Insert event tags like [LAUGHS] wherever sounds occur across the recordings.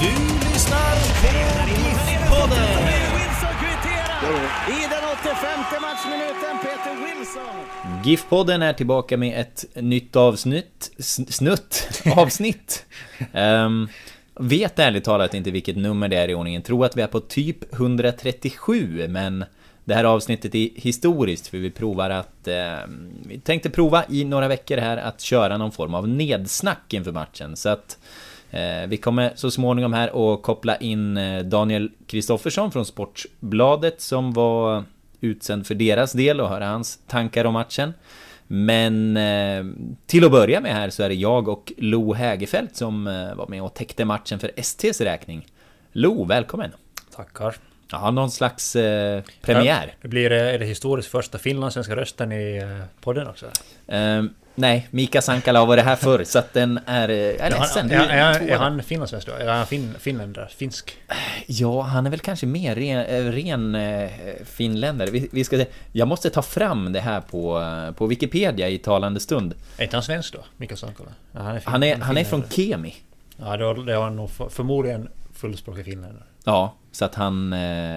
Du lyssnar på GIF-podden. I den 85 matchminuten, Peter Wilson. GIF-podden är tillbaka med ett nytt avsnitt. Snutt? [LAUGHS] Avsnitt? Ehm, vet ärligt talat inte vilket nummer det är i ordningen. Tror att vi är på typ 137, men det här avsnittet är historiskt för vi provar att... ehm, vi tänkte prova i några veckor här att köra någon form av nedsnack inför matchen. Så att eh, vi kommer så småningom här att koppla in eh, Daniel Kristoffersson från Sportbladet som var utsänd för deras del och höra hans tankar om matchen. Men eh, till att börja med här så är det jag och Lo Hägerfeldt som eh, var med och täckte matchen för STs räkning. Lo, välkommen! Tackar. Ja, någon slags eh, premiär. Det blir eh, är det historiskt första finlandssvenska rösten i eh, podden också. Eh, nej, Mika Sankala har varit här förr så att den är... eh, är ledsen. han, är, är, tvåa. är han finlandssvensk då? Är han fin, finländare? Finsk? Ja, han är väl kanske mer ren, eh, ren eh, finländare. Vi, vi ska se. Jag måste ta fram det här på, på Wikipedia i talande stund. Är inte han svensk då? Mikael Sankola? Ja, han är, fin- Han är, han är från. Kemi. Ja, då, det var nog för, förmodligen fullspråkig finländare. Ja, så att han... Eh,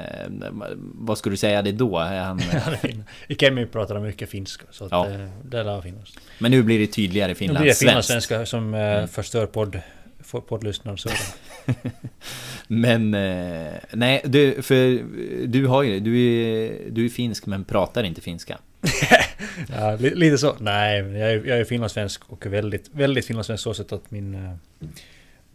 vad skulle du säga det då? Är Han, [LAUGHS] pratar de mycket finska, så att, Ja. eh, det lär finnas. men nu blir det tydligare Nu blir det finlandssvenskt. finlandssvenska som eh, förstör podd, poddlyssnaren. Så. [LAUGHS] Men... Eh, nej, du, för du har ju... Du är, du är finsk men pratar inte finska. [LAUGHS] ja, li, lite så. Nej, jag är, jag är finlandssvensk och väldigt, väldigt finlandssvensk så sätt att min...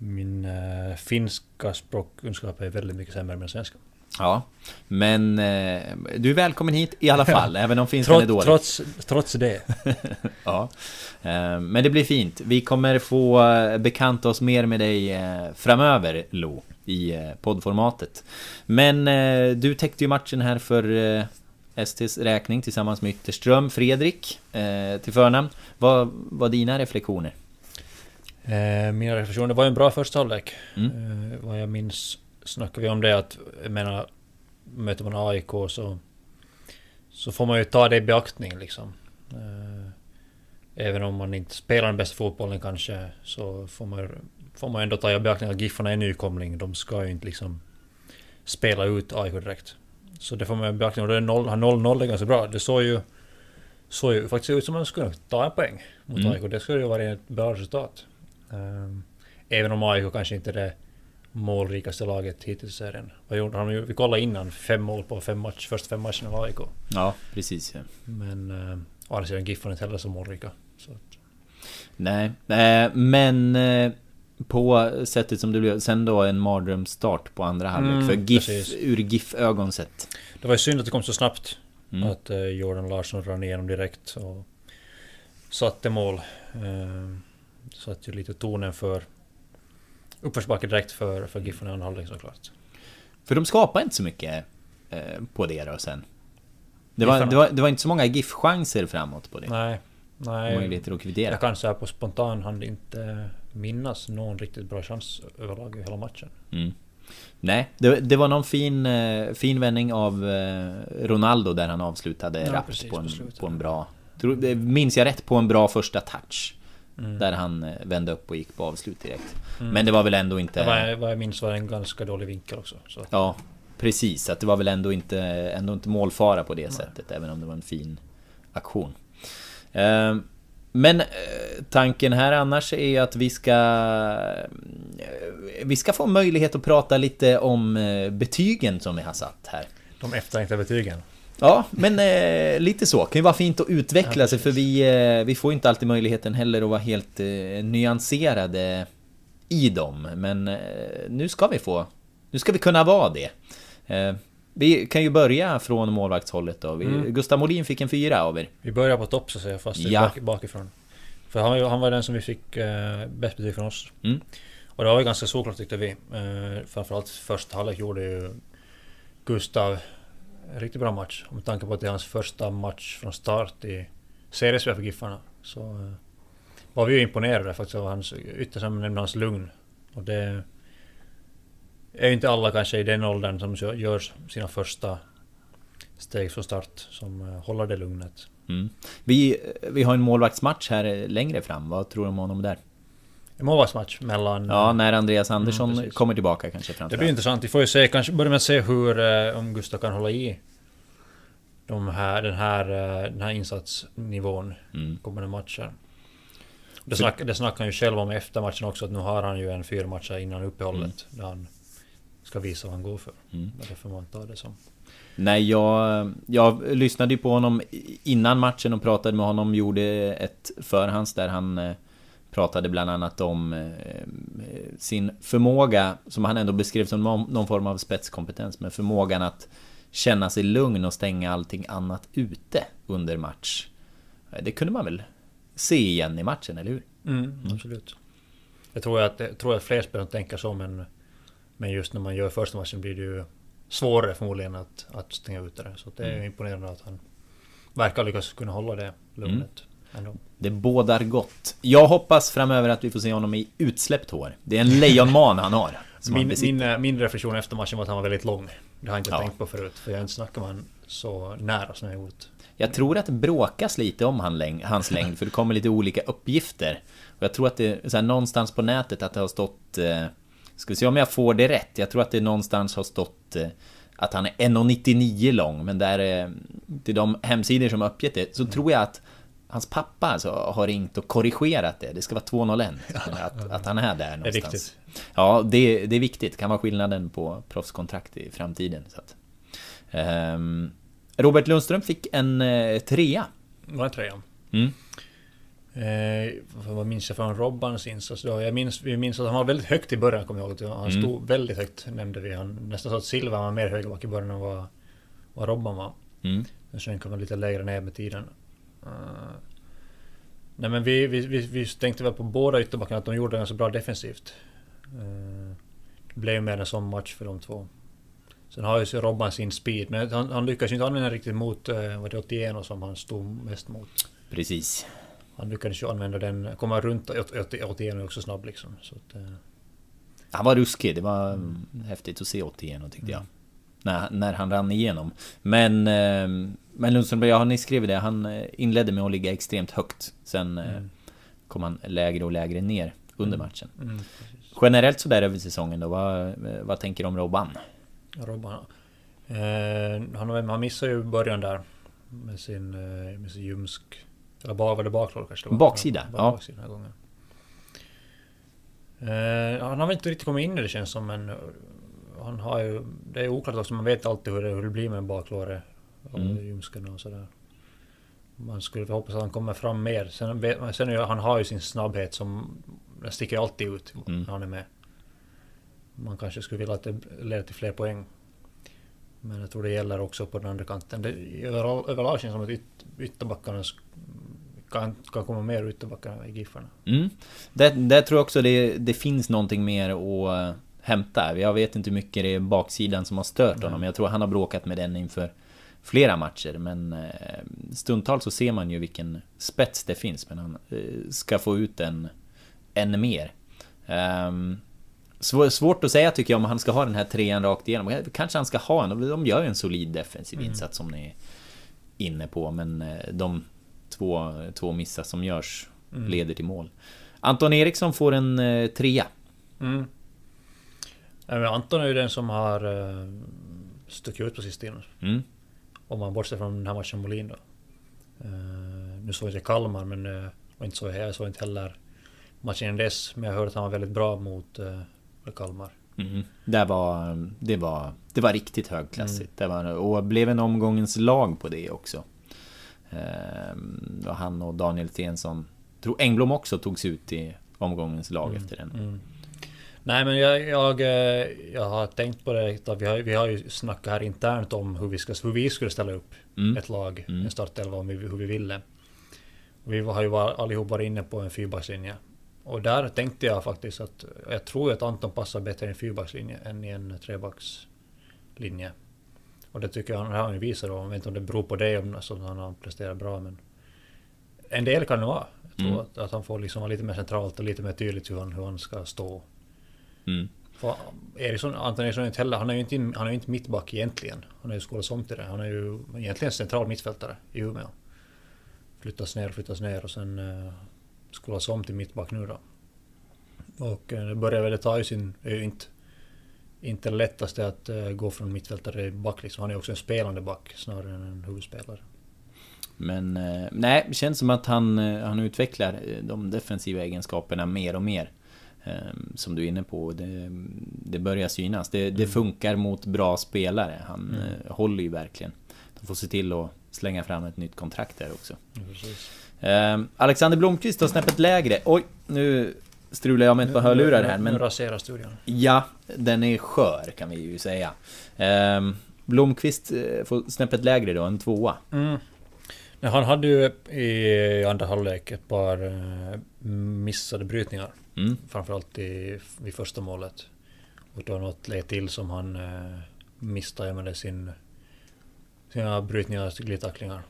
Min eh, finska språkkunskap är väldigt mycket sämre än min svenska. Ja, men eh, du är välkommen hit i alla [LAUGHS] fall, även om finskan är Trots, dålig. trots, trots det. [LAUGHS] Ja, eh, men det blir fint. Vi kommer få eh, bekanta oss mer med dig eh, framöver, Lo, i eh, poddformatet. Men du täckte ju matchen här för STs räkning tillsammans med Ytterström, Fredrik, till förnamn. Vad var dina reflektioner? Eh, mina reflektioner, det var ju en bra första halvlek. Mm. Eh, vad jag minns snackade vi om det att, jag menar, möter man AIK så... Så får man ju ta det i beaktning liksom. Eh, även om man inte spelar den bästa fotbollen kanske, så får man, får man ändå ta i beaktning att Giffarna är nykomling. De ska ju inte liksom spela ut AIK direkt. Så det får man i beaktning. Och det är 0 0-0 är ganska bra. Det såg ju... Såg ju faktiskt ut som att man skulle ta en poäng mot Mm. AIK. Det skulle ju vara ett bra resultat. Ehm, Även om AIK kanske inte är det målrikaste laget hittills i serien. Vad gjorde de? ju- Vi kollade innan, fem mål på fem match, första fem matcherna av AIK. Ja, precis. Ja. Men äh, å andra sidan GIF var inte heller så målrika. Så att, Nej, eh, men eh, på sättet som det blev, sen då en mardrömsstart på andra halvlek Mm, för GIF, precis. ur GIF-ögon sett. det var ju synd att det kom så snabbt. Mm. Att eh, Jordan Larsson rann igenom direkt och satte mål. Uh, satte ju lite tonen för uppförsbacke direkt för, för GIF i andra halvlek såklart. För de skapade inte så mycket eh, på det då sen. Det var, Giffarna? det, var, det var inte så många GIF-chanser framåt på det. Nej. Nej. Möjligheter att kvittera. Jag kan säga på spontan hand inte minnas någon riktigt bra chans överlag i hela matchen. Mm. Nej, det, det var någon fin, eh, fin vändning av eh, Ronaldo där han avslutade Ja, rappt på, en, på en bra... Minns jag rätt? På en bra första touch. Mm. Där han eh, vände upp och gick på avslut direkt. Mm. Men det var väl ändå inte... Vad jag minns var det en ganska dålig vinkel också. Så Ja, precis. Att det var väl ändå inte, ändå inte målfara på det sättet, även om det var en fin aktion. Eh, Men eh, tanken här annars är att vi ska... eh, Vi ska få möjlighet att prata lite om betygen som vi har satt här. de efterlängtade betygen. Ja, men eh, lite så. Kan ju vara fint att utveckla Ja, sig för vi, eh, vi får inte alltid möjligheten heller att vara helt eh, nyanserade i dem. Men eh, nu ska vi få... Nu ska vi kunna vara det. Eh, vi kan ju börja från målvaktshållet då. Vi, Mm. Gustav Molin fick en fyra av er. Vi börjar på topp så att säga, fast Ja. bak, bakifrån. För han, han var den som vi fick eh, bäst betyg från oss. Mm. Och det var ju ganska såklart tyckte vi. Eh, framförallt första halvlek gjorde ju Gustav en riktigt bra match. Med tanke på att det är hans första match från start i seriespel för Giffarna. Så eh, var vi ju imponerade faktiskt av hans, ytterst nämnde hans lugn. Och det är ju inte alla kanske i den åldern som gör- sina första steg från start som eh, håller det lugnet. Mm. Vi, eh, vi har en målvaktsmatch här längre fram. Vad tror du om honom där? Målvaktsmatch mellan... Ja, när Andreas Andersson Mm, kommer tillbaka kanske det blir intressant. Vi får ju se, kanske börja med att se hur, eh, om Gustav kan hålla i de här, den, här, eh, den här insatsnivån Mm. kommande matcher. Det, snack, det snackar han ju själv om efter matchen också, att nu har han ju en fyra matcher innan uppehållet. Där han ska visa vad han går för. Mm. Därför får man ta det som... Nej, jag, jag lyssnade ju på honom innan matchen och pratade med honom. Gjorde ett förhands där han eh, pratade bland annat om eh, sin förmåga, som han ändå beskrev som någon, form av spetskompetens, men förmågan att känna sig lugn och stänga allting annat ute under match. Eh, Det kunde man väl se igen i matchen, eller hur? Mm, Absolut. Jag tror att, jag tror att fler spelare tänker så, men, men just när man gör första matchen blir det ju svårare förmodligen att, att stänga ut det. Så det är Mm. imponerande att han verkar lyckas kunna hålla det lugnet. Ändå. Det bådar gott. Jag hoppas framöver att vi får se honom i utsläppt hår. Det är en lejonman han har. Min, min, eh, min reflektion efter matchen var att han var väldigt lång. Det har jag inte Ja. tänkt på förut, för jag har inte snackat med honom så nära som jag gjort. Jag tror att det bråkas lite om han läng- hans längd, för det kommer lite olika uppgifter. Och jag tror att det så här, någonstans på nätet att det har stått... Eh, ska vi se om jag får det rätt. Jag tror att det någonstans har stått eh, att han är 1,99 lång, men där... Eh, till de hemsidor som har uppgett det, så tror jag att hans pappa alltså har ringt och korrigerat det. Det ska vara 201. Att, att han är där Det är någonstans. viktigt. Ja, det, det är viktigt. Kan vara skillnaden på proffskontrakt i framtiden. Så att. Ehm, Robert Lundström fick en eh, trea. Var det trean? Mm. Eh, vad minns jag från Robbans insats då? Jag minns, vi minns att han var väldigt högt i början, kommer jag ihåg. Han Mm. stod väldigt högt, nämnde vi. Han, nästan så att Silva var mer högerback i början än vad, vad Robban var. Mm. Men sen kom han lite lägre ner med tiden. Eh, nej men vi, vi, vi, vi tänkte väl på båda ytterbackarna att de gjorde det ganska bra defensivt. Eh, det blev mer en sån match för de två. Sen har ju så Robban sin speed, men han, han lyckas ju inte använda riktigt mot uh, vad det 81 som han stod mest mot. Precis. Han lyckades ju använda den, komma runt 81 är också snabb liksom. Så att, eh, Han var ruskig. Det var mm. häftigt att se 81 tyckte jag. När, när han rann igenom. Men, eh, men Lundström, ja ni skrev det. Han eh, inledde med att ligga extremt högt. Sen eh, Mm. kom han lägre och lägre ner under Mm. matchen. mm, Generellt sådär över säsongen då, vad, eh, vad tänker du om Robban? Robban. Eh, han, han missade ju början där med sin, med sin ljumsk... Eller bara, var det baklår kanske? det var? Baksida, ja. baksida den här gången. Eh, han har väl inte riktigt kommit in i det känns som, men han har ju... Det är oklart också, man vet alltid hur det, hur det blir med baklåret och Mm. ljumsken och sådär. Man skulle hoppas att han kommer fram mer. Sen, sen han har ju sin snabbhet som... Den sticker alltid ut Mm. när han är med. Man kanske skulle vilja att det leder till fler poäng. Men jag tror det gäller också på den andra kanten. Det, överall, överlag känns det som att yt, ytterbackarna kan, kan komma mer ytterbackar i Giffarna. Mm. Där tror jag också det, det finns någonting mer att hämta. Jag vet inte hur mycket det är baksidan som har stört Nej. honom. Jag tror han har bråkat med den inför flera matcher. Men eh, stundtals så ser man ju vilken spets det finns. Men han eh, ska få ut den ännu mer. Svår, svårt att säga tycker jag om han ska ha den här trean rakt igenom. Kanske han ska ha en. De gör ju en solid defensiv Mm. insats som ni är inne på. Men eh, de två, två missar som görs Mm. leder till mål. Anton Eriksson får en eh, trea. Mm. Anton är ju den som har uh, stuckit ut på sistone. Mm. Om man bortser från den här matchen Molin då. Eh, nu såg jag inte Kalmar, men uh, och inte så jag såg inte heller matchen innan dess. Men jag hörde att han var väldigt bra mot Kalmar. Mm. Det, var, det, var, det var riktigt högklassigt. Mm. Det var, och blev en omgångens lag på det också. Och han och Daniel Stensson. Tror Engblom också togs ut i omgångens lag mm. efter den. Nej men jag, jag, eh, jag har tänkt på det. Vi har, vi har ju snackat här internt om hur vi, ska, hur vi skulle ställa upp mm. ett lag, mm. en startelva om vi, hur vi ville. Vi har ju allihop varit inne på en fyrbackslinje. Och där tänkte jag faktiskt att jag tror att Anton passar bättre i en fyrbackslinje än i en trebackslinje. Och det tycker jag han har visat då. Jag vet inte om det beror på det, om alltså, han har presterat bra men... En del kan det vara. Jag tror mm. att, att, han får liksom vara lite mer centralt och lite mer tydligt hur han, hur han ska stå. Mm. För Eriksson, Anton Eriksson är inte heller, han är ju inte, han är inte mittback egentligen. Han är ju skolats om till det. Han är ju egentligen central mittfältare i Umeå. Flyttas ner, flyttas ner och sen uh, skolas om till mittback nu då. Och uh, det börjar väl ta i sin... Det är ju inte, inte det lättaste att uh, gå från mittfältare till back liksom. Han är också en spelande back snarare än en huvudspelare. Men eh, nej, det känns som att han, han utvecklar de defensiva egenskaperna mer och mer. Ehm, som du är inne på, det, det börjar synas. Det, det, mm. funkar mot bra spelare. Han mm. Eh, håller ju verkligen. De får se till att slänga fram ett nytt kontrakt där också. Mm, Alexander Blomqvist har snäppet lägre. Oj, nu strular jag med ett par hörlurar här. Men... Nu raserar studion. Ja, den är skör kan vi ju säga. Um, Blomqvist eh, får snäppet lägre då, en tvåa. Mm. Han hade ju i andra halvlek ett par eh, missade brytningar. Mm. Framförallt i, vid första målet. Och då något led till som han eh, misstajmade sin, sina brytningar, glidtacklingar.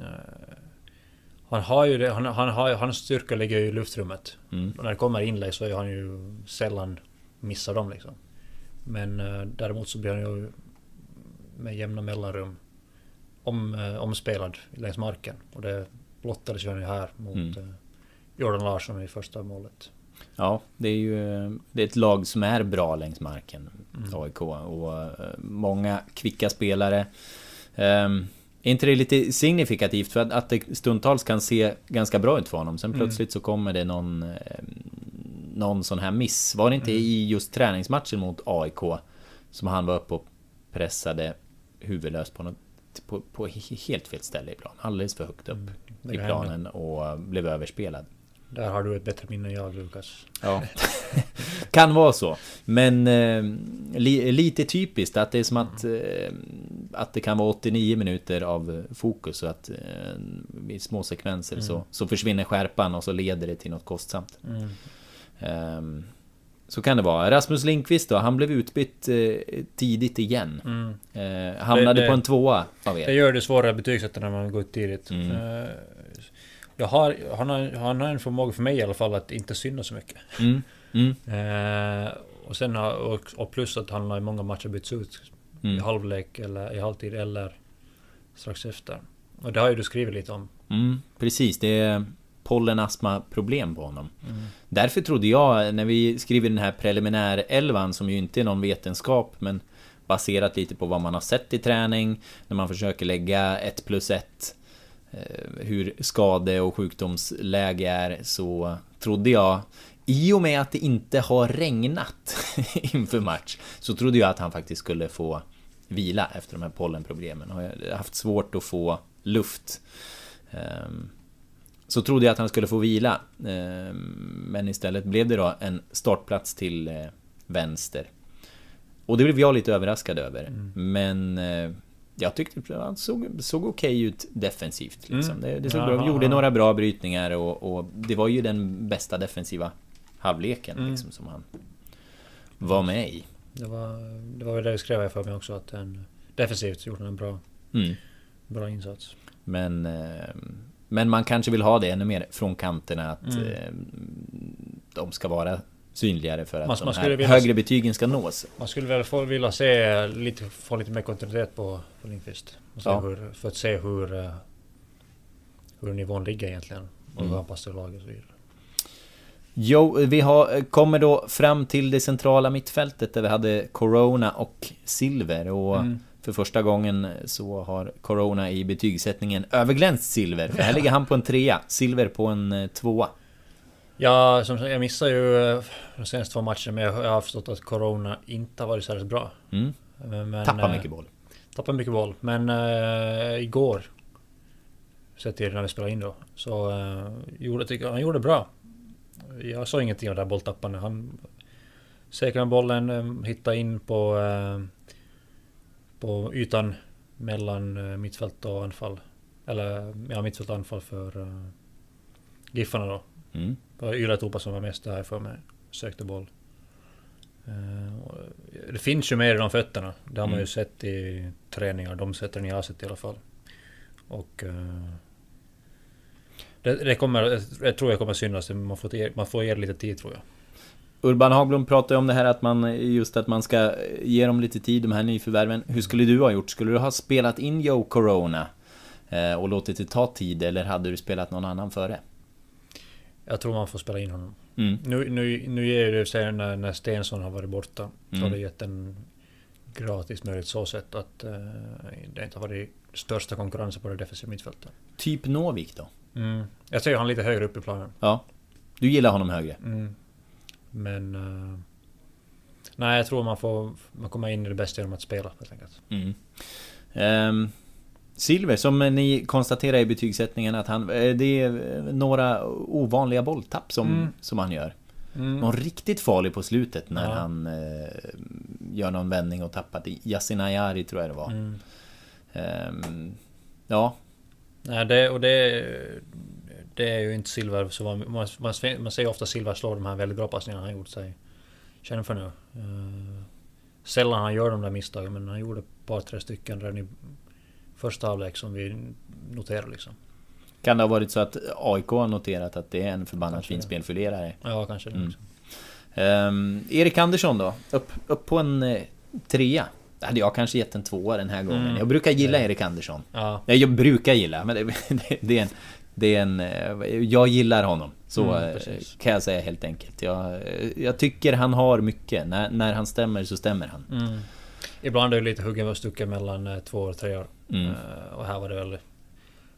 Eh, han har ju det, han, han har, hans styrka ligger i luftrummet. Mm. Och när det kommer inlägg så är han ju sällan missar dem liksom. Men eh, däremot så blir han ju med jämna mellanrum om, eh, omspelad längs marken. Och det blottades ju här mot mm. Eh, Jordan Larsson i första målet. Ja, det är ju det är ett lag som är bra längs marken, mm. AIK. Och uh, många kvicka spelare. Um, är inte det lite signifikativt för att, att det stundtals kan se ganska bra ut för honom. Sen mm. plötsligt så kommer det någon, eh, någon sån här miss. Var det inte mm. i just träningsmatchen mot AIK som han var uppe och pressade huvudlöst på något på, på helt fel ställe i planen. Alldeles för högt upp mm. i planen och blev överspelad. Där har du ett bättre minne än jag Lukas. Ja. [LAUGHS] kan vara så. Men eh, li, lite typiskt att det är som att eh, Att det kan vara 89 minuter av fokus och att eh, I små sekvenser mm. så, så försvinner skärpan och så leder det till något kostsamt. Mm. Eh, så kan det vara. Rasmus Lindqvist då, han blev utbytt eh, tidigt igen. Mm. Eh, hamnade det, det, på en tvåa av er. Det gör det svårare betygsätta när man går ut tidigt. Jag har, han, har, han har en förmåga för mig i alla fall att inte synas så mycket. Mm. Mm. [LAUGHS] Eh, och sen har, och, och, plus att han har i många matcher bytts ut. Mm. I halvlek eller i halvtid eller strax efter. Och det har ju du skrivit lite om. Mm, precis, det är pollenastma problem på honom. Mm. Därför trodde jag, när vi skriver den här preliminär elvan som ju inte är någon vetenskap men baserat lite på vad man har sett i träning, när man försöker lägga ett plus ett hur skade och sjukdomsläge är så trodde jag i och med att det inte har regnat [LAUGHS] inför match så trodde jag att han faktiskt skulle få vila efter de här pollenproblemen. Har jag haft svårt att få luft. Ehm, så trodde jag att han skulle få vila. Ehm, men istället blev det då en startplats till eh, vänster. Och det blev jag lite överraskad över. Mm. Men eh, jag tyckte han såg, såg okej okay ut defensivt. Liksom. Mm. Det, det såg bra. gjorde några bra brytningar och, och, det var ju den bästa defensiva halvleken mm. liksom, som han var med i. Det var, det var det jag skrev för mig också att den defensivt gjorde en bra, mm. bra insats. Men, eh, men man kanske vill ha det ännu mer från kanterna att mm. Eh, de ska vara synligare för att man, de här vilja, högre betygen ska nås. Man skulle väl få, vilja se lite, få lite mer kontinuitet på, på Lindqvist. Ja. Hur, för att se hur, eh, hur nivån ligger egentligen. Och mm. hur han passar laget och så vidare. Jo, vi har, kommer då fram till det centrala mittfältet där vi hade Corona och Silver. Och mm. för första gången så har Corona i betygssättningen överglänst Silver. För här ligger han på en trea, Silver på en eh, tvåa. Ja, som sagt, jag missade ju eh, de senaste två matcherna men jag har förstått att Corona inte har varit särskilt bra. Mm. Men, Tappar eh, mycket boll. Tappar mycket boll. Men äh, igår, sett till när vi spelade in då, så äh, gjorde, han gjorde bra. Jag såg ingenting av det där bolltappandet. Han säkrade bollen, hittade in på, äh, på ytan mellan mittfält och anfall. Eller ja, mittfält och anfall för äh, Giffarna då. Mm. Det var Yle Tupa som var mest där för mig. Sökte boll. Eh, det finns ju mer i de fötterna. Det har man ju Mm. sett i träningar. De sätter ni har sett i alla fall. Och... eh, det, det kommer... Jag tror jag kommer synas. Man får, ge, man får ge det lite tid tror jag. Urban Hagblom pratar ju om det här att man just att man ska ge dem lite tid, de här nyförvärven. Hur skulle du ha gjort? Skulle du ha spelat in Joe Corona eh, och låtit det ta tid eller hade du spelat någon annan före? Jag tror man får spela in honom. Mm. Nu, nu, nu ger det sig när, när Stensson har varit borta. Så Mm. har det gett en gratis möjlighet så sätt att eh, det inte har varit största konkurrensen på det defensiva mittfältet. Typ Novik då? Mm. Jag ser han lite högre upp i planen. Ja. Du gillar honom högre? Mm. Men... eh, nej, jag tror man får... Man kommer in i det bästa genom att spela helt enkelt. Mm. Ehm, Silver, som ni konstaterar i betygssättningen att han... eh, Det är några ovanliga bolltapp som, Mm. som han gör. Mm. Någon riktigt farlig på slutet när Ja. han eh, gör någon vändning och tappar Yasin Ayari tror jag det var. Mm. Ehm, ja, Nej, det, och det... Det är ju inte Silver så man, man, man, man ser ju ofta Silver slå de här väldigt bra passningarna han gjort sig känd för nu. Uh, sällan han gör de där misstagen men han gjorde ett par tre stycken redan i första halvlek som vi noterar liksom. kan det ha varit så att AIK har noterat att det är en förbannat Kanske fin spelfördelare? Ja, kanske det. Mm. Ehm, Erik Andersson då? Upp, upp på en eh, trea? Det hade jag kanske gett en tvåa den här gången. Mm. Jag brukar gilla. Erik Andersson. Ja. Nej, jag brukar gilla, men det, [LAUGHS] det, det är en... Det är en eh, jag gillar honom. Så Mm, eh, kan jag säga helt enkelt. Jag, eh, jag tycker han har mycket. När, när han stämmer så stämmer han. Mm. Ibland är det lite huggen och stucken mellan eh, två och tre år. Mm. Eh, och här var det väl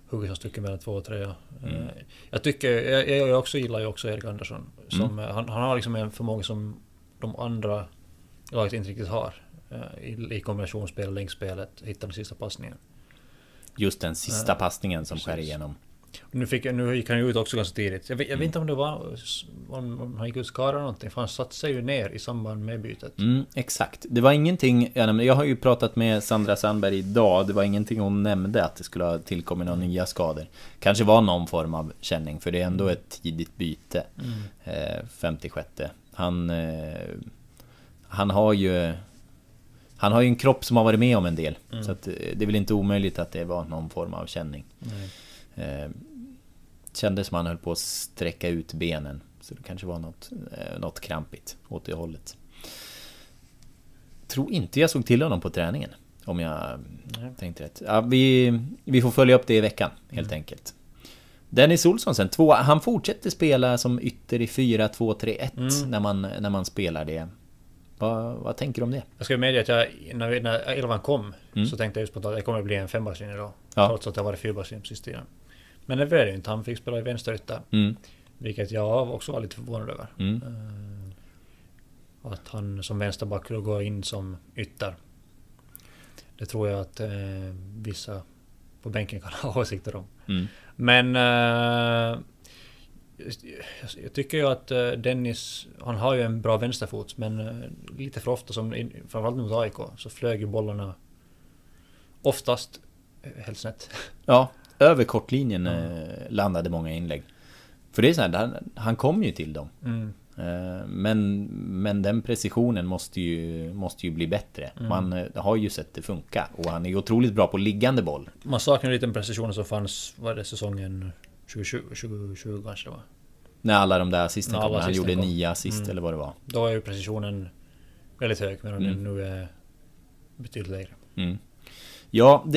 huggen och stucken mellan två och tre år. Mm. Eh, jag tycker, jag, jag också gillar ju också Erik Andersson. Som, Mm. han, han har liksom en förmåga som de andra laget inte riktigt har. I, i kombinationsspel länkspelet, hitta den sista passningen. Just den sista passningen som skär igenom. Nu, fick, nu gick han ju ut också ganska tidigt. Jag vet, jag vet inte om det var... Om, om han gick ut skadad eller någonting. För han satte sig ju ner i samband med bytet. Mm, exakt. Det var ingenting, jag har ju pratat med Sandra Sandberg idag, det var ingenting hon nämnde att det skulle ha tillkommit några nya skador. Kanske var någon form av känning, för det är ändå ett tidigt byte. Mm. Eh, 56. Han... Eh, han har ju... Han har ju en kropp som har varit med om en del. Mm. Så att eh, det är väl inte omöjligt att det var någon form av känning. Nej. Eh, kändes som han höll på att sträcka ut benen. Så det kanske var något, eh, något krampigt åt det hållet. Tror inte jag såg till honom på träningen. Om jag Nej. tänkte rätt. Ja, vi, vi får följa upp det i veckan, helt enkelt. Dennis Olsson sen, två, han fortsätter spela som ytter i 4-2-3-1 Mm. när, man, när man spelar det. Vad, vad tänker du om det? Jag ska medge att jag, när, när elvan kom, Mm. så tänkte jag just på att det kommer att bli en fembackslinje då. Ja. Trots att det har varit fyrbackslinje sista tiden. Men det blev det inte. Han fick spela i vänsterytter. Mm. Vilket jag också var lite förvånad över. Mm. Eh, att han som vänsterback då går in som ytter. Det tror jag att eh, vissa på bänken kan [LAUGHS] ha åsikter om. Mm. Men eh, jag- tycker ju att Dennis, han har ju en bra vänsterfot men lite för ofta, som framförallt mot AIK, så flög ju bollarna oftast helt snett. Ja, över kortlinjen eh, landade många inlägg. För det är så här, han, han kom ju till dem. Mm. Eh, Men, men den precisionen måste ju, måste ju bli bättre. Mm. Man eh, har ju sett det funka. Och han är ju otroligt bra på liggande boll. Man saknar lite den precisionen som fanns, var det säsongen 2020, 2020 kanske det var? När alla de där assisten kom. alla Han gjorde kom. nio assist Mm. eller vad det var. Då är ju precisionen väldigt hög medan Mm. den nu är betydligt lägre. Mm. Ja, det,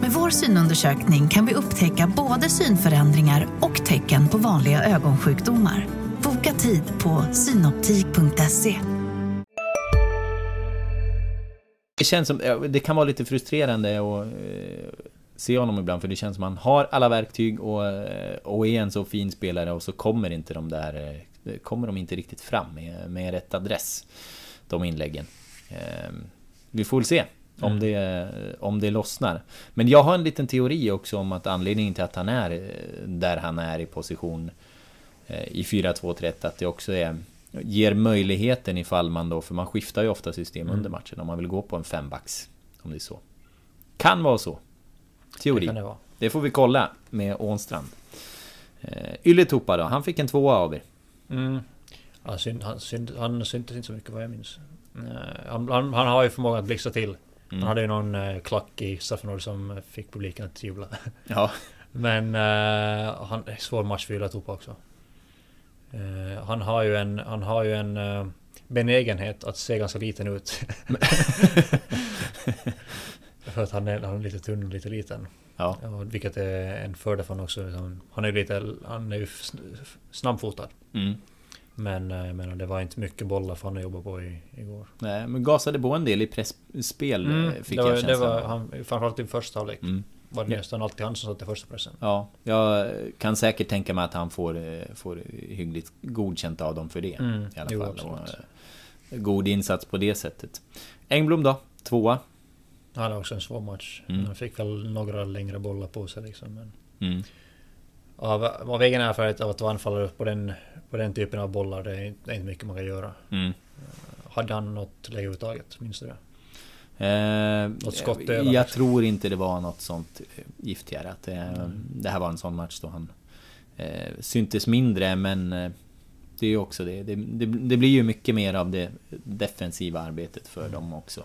Med vår synundersökning kan vi upptäcka både synförändringar och tecken på vanliga ögonsjukdomar. Boka tid på synoptik.se. Det känns som, det kan vara lite frustrerande att eh, se honom ibland för det känns som att han har alla verktyg och, eh, och är en så fin spelare och så kommer inte de där, eh, kommer de inte riktigt fram med, med rätt adress. De inläggen. Ehm, vi får väl se om, Mm. det, om det lossnar. Men jag har en liten teori också om att anledningen till att han är eh, där han är i position eh, i 4-2-3 att det också är ger möjligheten ifall man då, för man skiftar ju ofta system Mm. under matchen om man vill gå på en fembacks. Om det är så. Kan vara så. Teori. Det kan det vara. Det får vi kolla med Ånstrand. Eh, Ylätupa då, han fick en tvåa av er. Mm. Han, syn, han, syn, han syntes inte så mycket vad jag minns. Eh, Han, han, han har ju förmågan att blixtra till. Mm. Han hade ju någon eh, klack i Safnord som fick publiken att jubla. [LAUGHS] Ja. [LAUGHS] Men eh, han är svår match för Ylatupa också. Eh, han har ju en, han har ju en eh, benägenhet att se ganska liten ut. [LAUGHS] för att han är, han är lite tunn och lite liten. Ja. vilket är en fördel för honom också. Han- är ju lite, han är ju sn- snabbfotad. Mm. Men eh, jag menar, det var inte mycket bollar för han att jobba på i, igår. Nej, men gasade på en del i pressspel Mm, eh, fick det var, jag det känslan var av. han, framförallt i första halvlek. Mm. Var det nästan alltid han som satte första pressen. Ja, jag kan säkert tänka mig att han får, eh, får hyggligt godkänt av dem för det. Mm, I alla jo, fall. eh, god insats på det sättet. Engblom då? Tvåa. Han hade också en svår match. Mm. Han fick väl några längre bollar på sig liksom. Men Mm. Av, av egen erfarenhet av att vara anfallare på den, på den typen av bollar, det är inte, inte mycket man kan göra. Mm. Hade han något läge överhuvudtaget? Minns du det? Eh, Något skott jag, jag tror inte det var något sånt eh, giftigare. Att det, Mm. det här var en sån match då han eh, syntes mindre men eh, det är ju också det. Det, det. det blir ju mycket mer av det defensiva arbetet för Mm. dem också.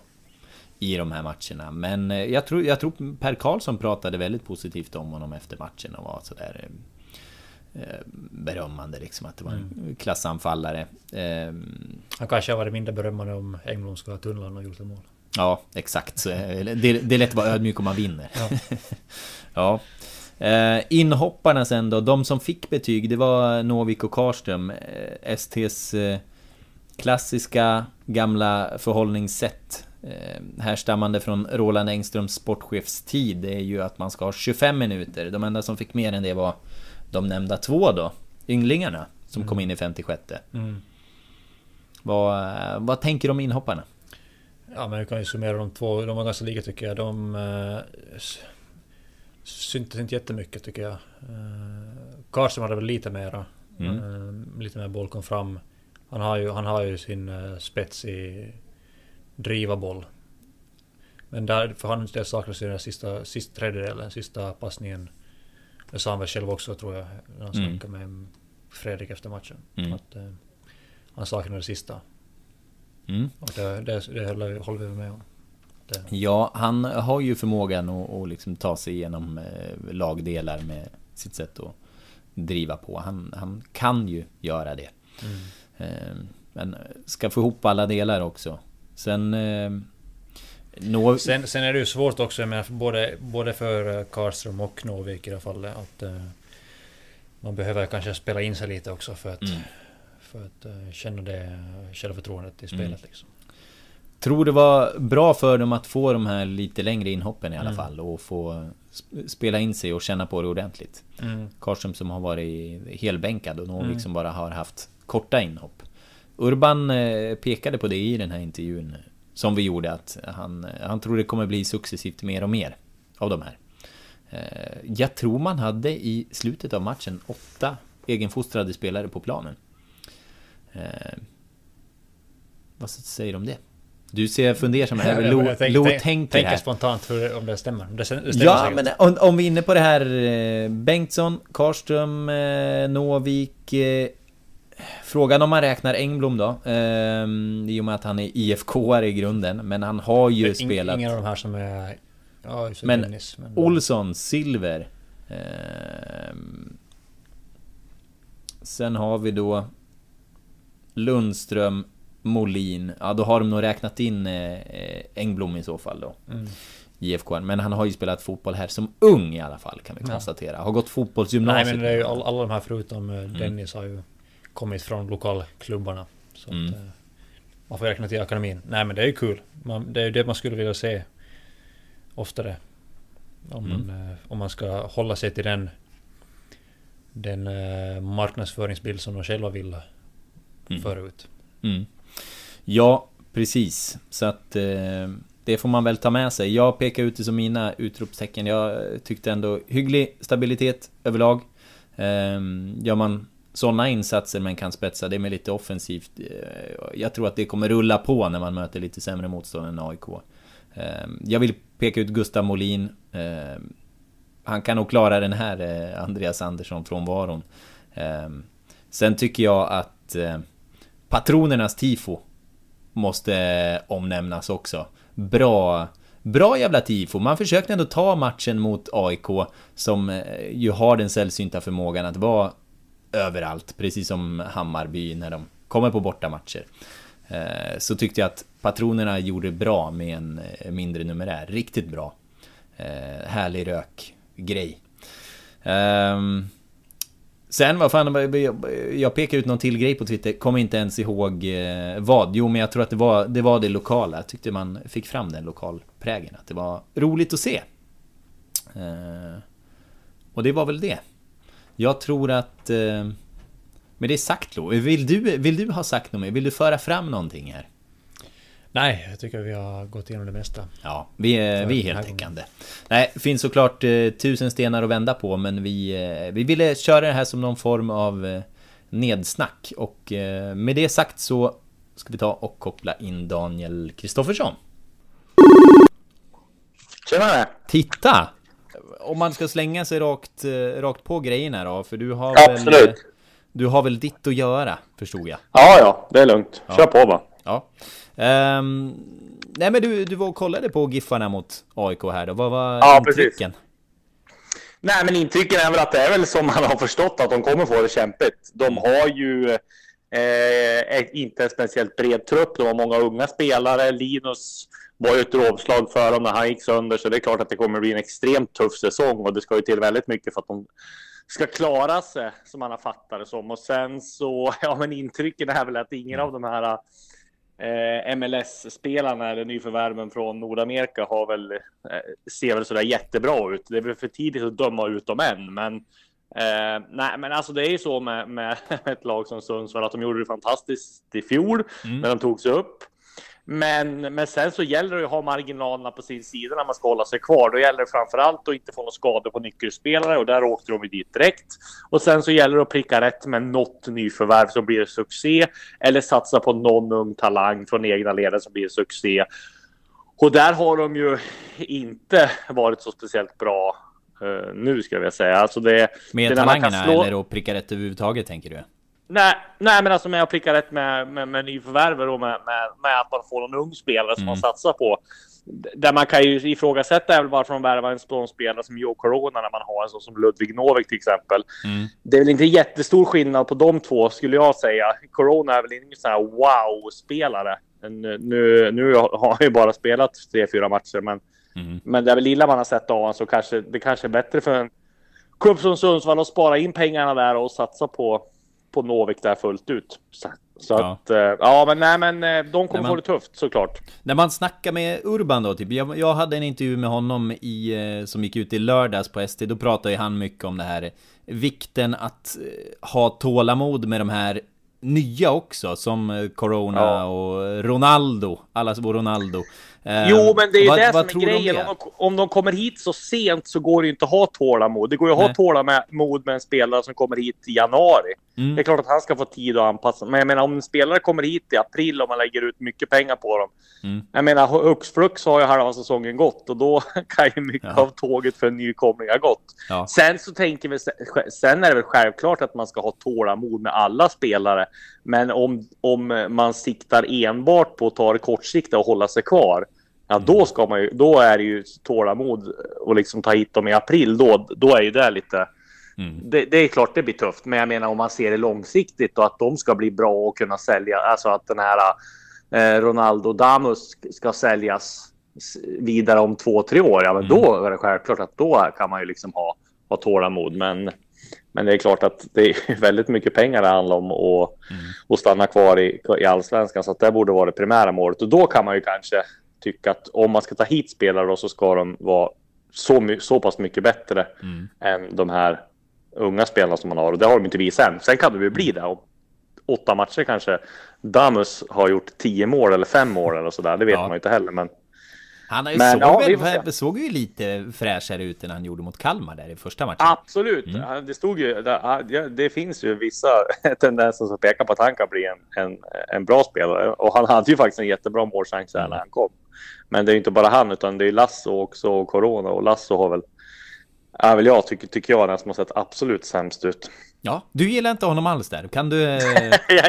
I de här matcherna. Men eh, jag tror, jag tror Per Karlsson pratade väldigt positivt om honom efter matchen och var sådär eh, eh, berömmande liksom att det var en Mm. klassanfallare. Eh, Han kanske har varit mindre berömmande om Engblom skulle ha tunnlat och gjort ett mål. Ja, exakt. Det, det är lätt att vara ödmjuk om man vinner. Ja. [LAUGHS] ja. Inhopparna sen då, de som fick betyg, det var Novik och Karström. STs klassiska gamla förhållningssätt. Eh, härstammande från Roland Engströms sportchefs tid, det är ju att man ska ha 25 minuter. De enda som fick mer än det var de nämnda två då, ynglingarna, som Mm. kom in i 56. Mm. Vad, vad tänker du om inhopparna? Ja men vi kan ju summera de två, de var ganska lika tycker jag. De eh, syntes inte jättemycket tycker jag. Eh, Karlström hade väl lite mera. Mm. Eh, lite mer boll kom fram. Han har ju, han har ju sin eh, spets i driva boll. Men där, för han det saknas ju den sista, sista tredjedelen, sista passningen. Det sa han väl själv också tror jag, när han Mm. snackade med Fredrik efter matchen. Mm. Att, eh, han saknade det sista. Mm. Och det, det, det håller, vi- håller vi med om. Det. Ja, han har ju förmågan att, att liksom ta sig igenom eh, lagdelar med sitt sätt att driva på. Han, han kan ju göra det. Mm. Eh, Men ska få ihop alla delar också. Sen... eh, Nå... Sen, sen är det ju svårt också, jag menar, både, både för eh, Karlström och Novik i det här fallet, att eh, man behöver kanske spela in sig lite också för att, Mm. för att eh, känna det självförtroendet i Mm. spelet. Liksom. Tror det var bra för dem att få de här lite längre inhoppen i alla Mm. fall och få sp- spela in sig och känna på det ordentligt. Mm. Karlström som har varit helbänkad och Novik Mm. som bara har haft korta inhopp. Urban eh, pekade på det i den här intervjun som vi gjorde att han, han tror det kommer bli successivt mer och mer av de här. Eh, Jag tror man hade i slutet av matchen åtta egenfostrade spelare på planen. Eh, Vad säger du om det? Du ser fundersam ut. [LAUGHS] Lo, Lo tänk- tänker tänker här. spontant hur, om det stämmer. Det, stämmer- Ja, säkert. men om, om vi är inne på det här Bengtsson, Karström, Novik Frågan om man räknar Engblom då eh, I och med att han är IFK i grunden Men han har ju ing- spelat Ingen av de här som är... Ja, Men Dennis, men Olsson, Silver eh, Sen har vi då Lundström Molin, ja då har de nog räknat in eh, Engblom i så fall då. Mm. IFK. Men han har ju spelat fotboll här som ung i alla fall kan vi konstatera. Har gått fotbollsgymnasiet. Nej men det är ju all, alla de här förutom eh, Dennis har ju kommit från lokalklubbarna. Så Mm. att, eh, man får räkna till akademin. Nej men det är ju kul. Man, det är ju det man skulle vilja se oftare. Om, Mm. man, eh, om man ska hålla sig till den den eh, marknadsföringsbild som de själva ville Mm. förut. Mm. Ja, precis. Så att eh, det får man väl ta med sig. Jag pekar ut det som mina utropstecken. Jag tyckte ändå hygglig stabilitet överlag. Eh, gör man sådana insatser men kan spetsa det med lite offensivt. Eh, jag tror att det kommer rulla på när man möter lite sämre motstånd än AIK. Ehm, jag vill peka ut Gustav Molin. Ehm, han kan nog klara den här eh, Andreas Andersson-frånvaron. Ehm, sen tycker jag att eh, patronernas tifo måste omnämnas också. Bra, bra jävla tifo. Man försökte ändå ta matchen mot AIK som ju har den sällsynta förmågan att vara överallt, precis som Hammarby när de kommer på bortamatcher. Eh, så tyckte jag att patronerna gjorde bra med en eh, mindre numerär. Riktigt bra. Eh, härlig rök-grej. Ehm, sen vad fan, jag- pekade ut någon till grej på Twitter, kommer inte ens ihåg vad. Jo men jag tror att det var det, var det lokala. Jag tyckte man fick fram den lokalprägen. Att det var roligt att se. Och det var väl det. Jag tror att... Eh, med det sagt Lo, vill du, vill du ha sagt något mer? Vill du föra fram någonting här? Nej, jag tycker vi har gått igenom det mesta. Ja, vi är, För vi är heltäckande. Nej, det finns såklart eh, tusen stenar att vända på, men vi, eh, vi ville köra det här som någon form av eh, nedsnack. Och eh, med det sagt så ska vi ta och koppla in Daniel Kristoffersson. Tjenare! Titta! Om man ska slänga sig rakt, eh, rakt på grejerna då, för du har väl... Absolut. eh, Du har väl ditt att göra, förstod jag? Ja, ja, det är lugnt. Kör på bara. Ja. Ehm, nej men du, du var och kollade på Giffarna mot AIK här då. Vad var Ja, precis. intrycken? Nej, men intrycken är väl att det är väl som man har förstått att de kommer få det kämpigt. De har ju eh, inte en speciellt bred trupp. De har många unga spelare. Linus var ju ett rådslag för dem när han gick sönder, så det är klart att det kommer bli en extremt tuff säsong och det ska ju till väldigt mycket för att de ska klara sig, som man har fattat det som. Och sen så, [LAUGHS] ja men intrycken är väl att ingen av de här eh, MLS-spelarna eller nyförvärven från Nordamerika har väl, eh, ser väl sådär jättebra ut. Det är väl för tidigt att döma ut dem än, men eh, nej, men alltså det är ju så med, med [LAUGHS] ett lag som Sundsvall att de gjorde det fantastiskt i fjol Mm. när de tog sig upp. Men, men sen så gäller det att ha marginalerna på sin sida när man ska hålla sig kvar. Då gäller det framförallt att inte få några skador på nyckelspelare och där åkte de dit direkt. Och sen så gäller det att pricka rätt med något nyförvärv som blir succé eller satsa på någon ung talang från egna leden som blir succé. Och där har de ju inte varit så speciellt bra eh, nu ska jag vilja säga. Alltså det, Med det talangerna slå- eller att pricka rätt överhuvudtaget tänker du? Nej, nej, men alltså med att pricka rätt med, med, med nyförvärver och med, med, med att man får någon ung spelare som Mm. man satsar på. Där man kan ju ifrågasätta är väl varför de värvar en sån spelare som Joe Corona när man har en sån som Ludvig Novik till exempel. Mm. Det är väl inte jättestor skillnad på de två skulle jag säga. Corona är väl ingen sån här wow-spelare. Nu, nu, nu har han ju bara spelat tre, fyra matcher, men, Mm. men det är väl lilla man har sett av honom så kanske det kanske är bättre för en klubb som Sundsvall att spara in pengarna där och satsa på, på Novik där fullt ut. Så, så Ja. att, eh, ja men nej men eh, de kommer Nej, få det tufft såklart. När man snackar med Urban då, typ, jag, jag hade en intervju med honom i, eh, som gick ut i lördags på ST, då pratade ju han mycket om det här vikten att ha tålamod med de här nya också, som Corona Ja. och Ronaldo, allas vår Ronaldo. Eh, Jo, men det är ju vad- det vad som är grejen. Om de, om de kommer hit så sent så går det ju inte att ha tålamod. Det går ju att ha Nej. tålamod med en spelare som kommer hit i januari. Mm. Det är klart att han ska få tid att anpassa Men jag menar om en spelare kommer hit i april och man lägger ut mycket pengar på dem. Mm. Jag menar hux flux har ju halva säsongen gått och då [LAUGHS] kan ju mycket Ja. av tåget för en nykomling ha gått. Ja. Sen så tänker vi, sen är det väl självklart att man ska ha tålamod med alla spelare. Men om, om man siktar enbart på att ta det kortsiktiga och hålla sig kvar. Ja, då ska man ju, då är det ju tålamod och liksom ta hit dem i april. Då, då är ju det lite, Mm. Det, det, är klart det blir tufft, men jag menar om man ser det långsiktigt och att de ska bli bra och kunna sälja, alltså att den här eh, Ronaldo Damus ska säljas vidare om två, tre år, ja men mm. då är det självklart att då kan man ju liksom ha, ha tålamod. Men, men det är klart att det är [LAUGHS] väldigt mycket pengar det handlar om och, mm. och stanna kvar i, i allsvenskan så att det borde vara det primära målet och då kan man ju kanske tycka att om man ska ta hit spelare då så ska de vara så, så pass mycket bättre mm. än de här unga spelarna som man har och det har de inte visat än. Sen kan det ju bli det. Om åtta matcher kanske Damus har gjort tio mål eller fem mål eller sådär. Det vet ja. man ju inte heller. Men han har men, såg, ja, väl, såg ju lite fräschare ut än han gjorde mot Kalmar där i första matchen. Absolut, mm. det stod ju, det, det, finns ju vissa [LAUGHS] tendenser som pekar på att han kan bli en, en, en bra spelare och han hade ju faktiskt en jättebra målchans mm. när han kom. Men det är inte bara han utan det är Lasso också och Corona och Lasso har väl, är väl jag tycker, tycker jag den som har sett absolut sämst ut. Ja, du gillar inte honom alls där. Kan du... Eh,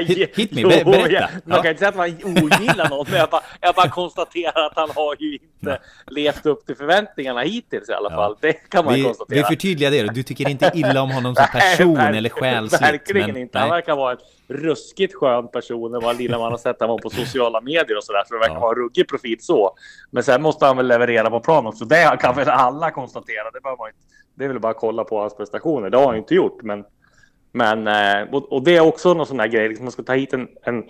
[LAUGHS] hit, hit me, jo, berätta. Jag, man ja. kan inte säga att man ogillar något, men jag bara, jag bara konstaterar att han har ju inte levt upp till förväntningarna hittills i alla ja. fall. Det kan man vi, konstatera. Vi förtydligar det då. Du tycker inte illa om honom som [LAUGHS] person Nej, eller själsligt. Verkligen men, inte. Han verkar vara en ruskigt skön person. Det var lilla man har sett honom på sociala medier och sådär. Så det verkar ja. vara en ruggig profil så. Men sen måste han väl leverera på plan också. Det kan väl alla konstatera. Det, man inte, det är väl bara att kolla på hans prestationer. Det har han inte gjort, men men, eh, och, det är också någon sån där grej, liksom man ska ta hit en, en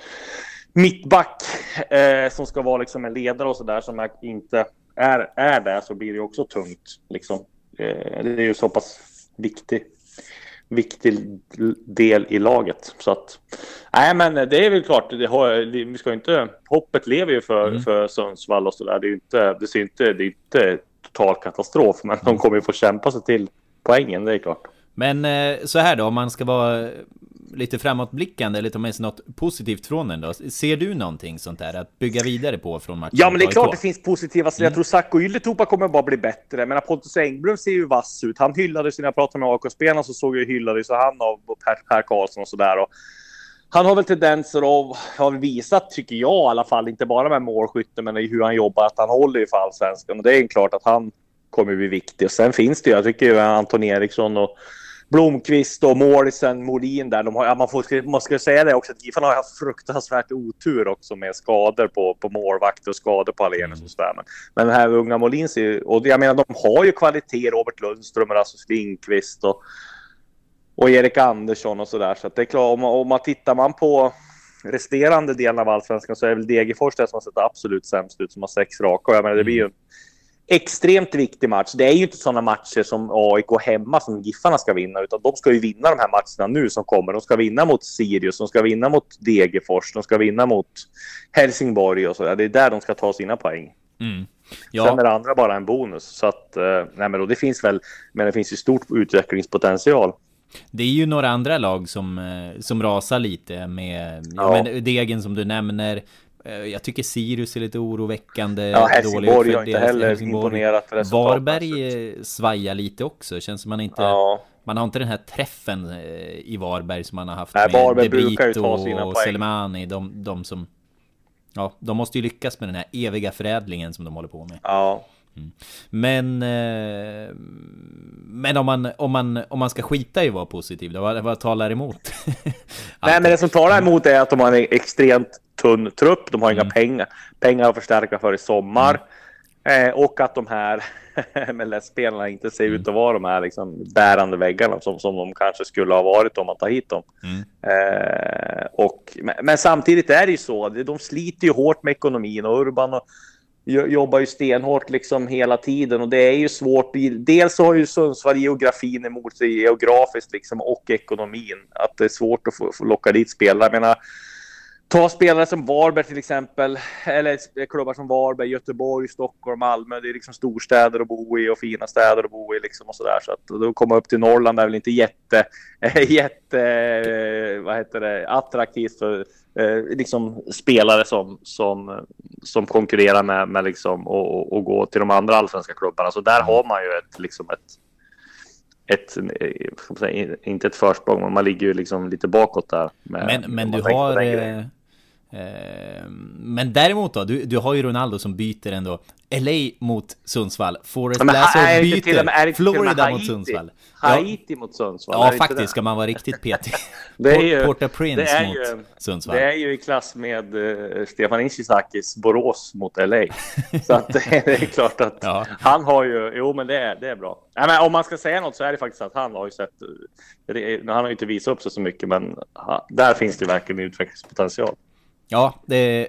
mittback eh, som ska vara liksom en ledare och så där som inte är, är där så blir det också tungt. Liksom. Eh, det är ju så pass viktig, viktig del i laget. Så att, nej men det är väl klart, det har, det, vi ska inte, hoppet lever ju för, mm. för Sundsvall och så där. Det är inte, det ser inte, det är inte total katastrof, men de kommer ju få kämpa sig till poängen, det är klart. Men eh, så här då, om man ska vara lite framåtblickande eller ta med sig något positivt från den då. Ser du någonting sånt där att bygga vidare på från matchen? Ja, men det är klart det finns positiva. Så mm. Jag tror Sacco Ylätupa kommer bara bli bättre. Men Pontus Engblom ser ju vass ut. Han hyllades när jag pratade med AK-spelarna så såg jag hyllades han av Per, per Karlsson och sådär. Han har väl tendenser och har visat, tycker jag i alla fall, inte bara med målskytte, men i hur han jobbar, att han håller ju för allsvenskan. Och det är klart att han kommer bli viktig. Och sen finns det ju, jag tycker ju Anton Eriksson och Blomqvist och målisen Molin där. De har, ja, man, får, man ska säga det också att Giffarna har haft fruktansvärt otur också med skador på, på målvakter och skador på Alenius och sådär. Men, men den här unga Molin ser och jag menar de har ju kvaliteter, Robert Lundström och Rasmus Lindqvist och, och Erik Andersson och sådär. Så att det är klart, om, om man tittar man på resterande delen av allsvenskan så är det väl Degerfors det som har sett absolut sämst ut, som har sex raka. Och jag menar, det blir ju extremt viktig match. Det är ju inte sådana matcher som AIK hemma som Giffarna ska vinna, utan de ska ju vinna de här matcherna nu som kommer. De ska vinna mot Sirius, de ska vinna mot Degerfors, de ska vinna mot Helsingborg och så där. Det är där de ska ta sina poäng. Mm. Ja. Sen är det andra bara en bonus. Så att, eh, nej men då, det finns väl, men det finns ju stort utvecklingspotential. Det är ju några andra lag som, eh, som rasar lite med ja. ja men Degen som du nämner. Eh, jag tycker Sirius är lite oroväckande. Ja, Helsingborg har inte heller Helsingborg. imponerat för Varberg eh, svajar lite också. Känns som man inte... Ja. Man har inte den här träffen eh, i Varberg som man har haft Nej, med Varberg sina och poäng. Selmani. De, de som... Ja, de måste ju lyckas med den här eviga förädlingen som de håller på med. Ja. Mm. Men, eh, men om, man, om, man, om man ska skita i att vara positiv, då, vad, vad talar emot? [LAUGHS] Nej, men det som talar emot är att de har en extremt tunn trupp. De har mm. inga pengar, pengar att förstärka för i sommar. Mm. Eh, och att de här [LAUGHS] MLS-spelarna inte ser ut att vara de här liksom, bärande väggarna som, som de kanske skulle ha varit om man tar hit dem. Mm. Eh, och, men, men, samtidigt är det ju så, de sliter ju hårt med ekonomin och Urban och, jobbar ju stenhårt liksom hela tiden och det är ju svårt. Dels har ju Sundsvall geografin emot sig geografiskt liksom och ekonomin. Att det är svårt att få, få locka dit spelare. Jag menar, Ta spelare som Varberg till exempel, eller klubbar som Varberg, Göteborg, Stockholm, Malmö. Det är liksom storstäder att bo i och fina städer att bo i liksom och sådär. Så att då komma upp till Norrland är väl inte jätte, [LAUGHS] jätte, vad heter det, attraktivt för eh, liksom spelare som, som, som konkurrerar med, med liksom och, och gå till de andra allsvenska klubbarna. Så där har man ju ett, liksom ett, ett, säga, inte ett försprång, men man ligger ju liksom lite bakåt där. Med, men men du har, Eh, men däremot då, du, du har ju Ronaldo som byter ändå LA mot Sundsvall, Forest Men Lasso byter Florida mot Haiti? Sundsvall. Haiti mot Sundsvall, Ja, faktiskt, ska man vara riktigt petig. [LAUGHS] Det är ju, Port-au-Prince det är mot ju, Sundsvall. Det är ju i klass med uh, Stefan Ishizakis Borås mot LA. Så att det, är klart att han har ju, jo men det är, det är bra. Nej, men om man ska säga något så är det faktiskt att han har ju sett, det han har ju inte visat upp sig så mycket men ha, där finns det verkligen utvecklingspotential. Ja, det,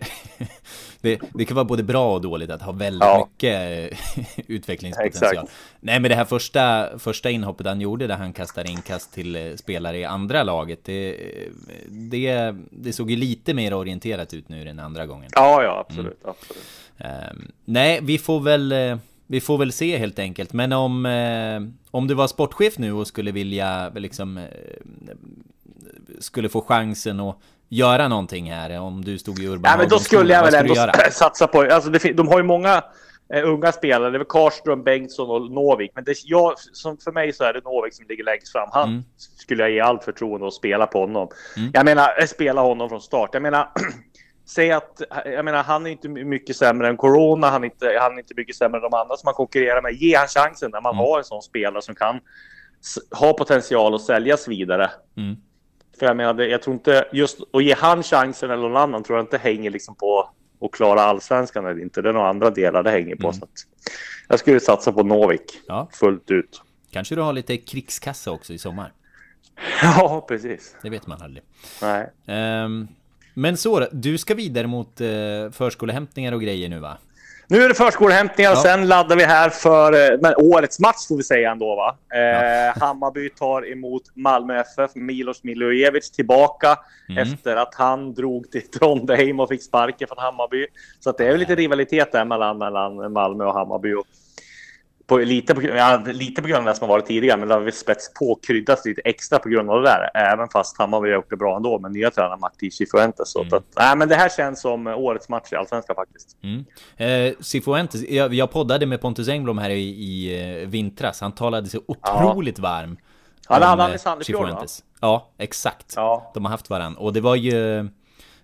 det, det kan vara både bra och dåligt att ha väldigt Ja. mycket [LAUGHS] utvecklingspotential. Exakt. Nej, men det här första, första inhoppet han gjorde där han kastade inkast till eh, spelare i andra laget, det, det, det såg ju lite mer orienterat ut nu den andra gången. Ja, ja, absolut, absolut. Ehm, nej, vi får väl... eh, Vi får väl se helt enkelt, men om, eh, om du var sportchef nu och skulle vilja liksom eh, Skulle få chansen att göra någonting här, om du stod i Urban Nej, men då skulle jag väl ändå [CLEARS THROAT] satsa på, alltså det, de har ju många eh, unga spelare, det är Karlström, Bengtsson och Novik, men det, jag, som för mig så är det Novik som ligger längst fram. Han Mm. skulle jag ge allt förtroende att spela på honom. Jag menar, eh, spela honom från start. Jag menar, [CLEARS THROAT] säg att, jag menar, han är inte mycket sämre än Corona, han är inte, han är inte mycket sämre än de andra som man konkurrerar med. Ge han chansen när man Mm. har en sån spelare som kan ha potential att säljas vidare. Mm. För jag menar, jag tror inte just att ge han chansen eller någon annan tror jag inte hänger liksom på att klara allsvenskan eller inte. Det är några andra delar det hänger på. Så att jag skulle satsa på Novik Ja. fullt ut. Kanske du har lite krigskassa också i sommar? [LAUGHS] Ja, precis. Det vet man aldrig. Nej. Ehm, men så du ska vidare mot uh, förskolehämtningar och grejer nu va? Nu är det förskolehämtningar och Ja. sen laddar vi här för eh, men årets match får vi säga ändå va. Eh, [LAUGHS] Hammarby tar emot Malmö FF, Milos Milojevic tillbaka Mm. efter att han drog till Trondheim och fick sparken från Hammarby. Så att det är väl lite rivalitet där mellan, mellan Malmö och Hammarby. Och på, lite, på, ja, lite på grund av det som har varit tidigare, men det har vi spätts på kryddat lite extra på grund av det där. Även fast Hammarby har gjort det bra ändå med nya tränaren Martin Cifuentes. Så att, nej, men det här känns som årets match i Allsvenskan faktiskt. Mm. Eh, Cifuentes, jag, jag poddade med Pontus Engblom här i, i eh, vintras. Han talade så otroligt varm. Han hade eh, i Sandefjord, va? Ja, exakt. De har haft varann. Och det var ju...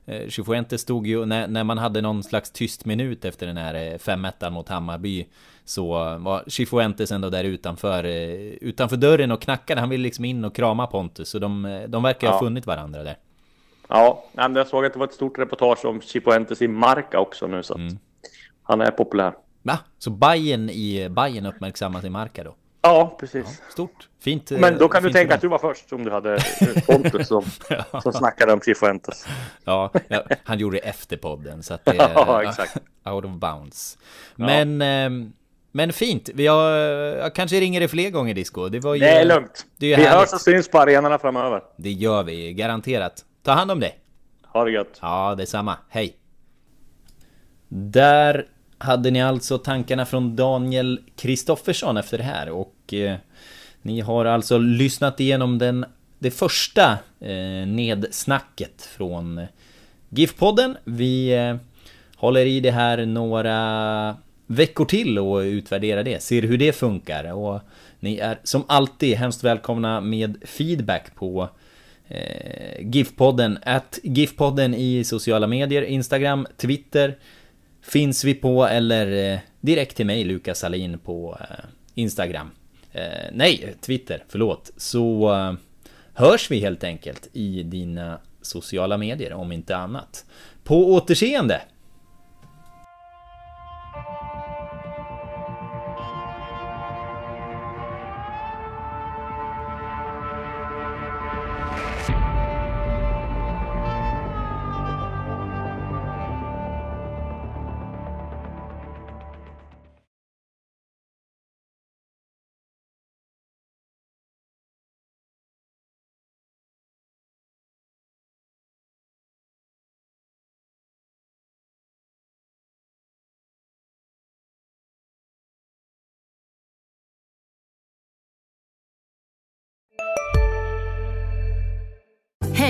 Eh, Cifuentes stod ju, när, när man hade någon slags tyst minut efter den här eh, 5-1 mot Hammarby Så var Cifuentes ändå där utanför, eh, utanför dörren och knackade Han ville liksom in och krama Pontus Så de, eh, de verkar ha Ja. funnit varandra där Ja, jag såg att det var ett stort reportage om Cifuentes i Marca också nu så Mm. han är populär. Va? Så Bayern i Bayern uppmärksammas i Marca då? Ja, precis. Stort, fint eh, Men då kan du tänka att du var först om du hade eh, Pontus som, [LAUGHS] som snackade om Cifuentes. Ja, ja, han gjorde det efter podden så att det [LAUGHS] Ja, exakt. [LAUGHS] Out of bounds. Ja. Men, ehm, men fint. Vi har, jag kanske ringer det fler gånger Disco. Det var ju... Det är lugnt. Det är ju Vi härligt. hörs och syns på arenorna framöver. Det gör vi, garanterat. Ta hand om dig. Ha det gött. Ja, detsamma. Hej. Där hade ni alltså tankarna från Daniel Kristoffersson efter det här och eh, ni har alltså lyssnat igenom den, det första eh, nedsnacket från GIF-podden. Vi eh, håller i det här några veckor till och utvärdera det, ser hur det funkar och ni är som alltid hemskt välkomna med feedback på eh, GIF-podden, att GIF-podden i sociala medier, Instagram, Twitter finns vi på eller eh, direkt till mig Lukas Salin på eh, Instagram. Eh, nej, Twitter, förlåt. Så eh, hörs vi helt enkelt i dina sociala medier om inte annat. På återseende!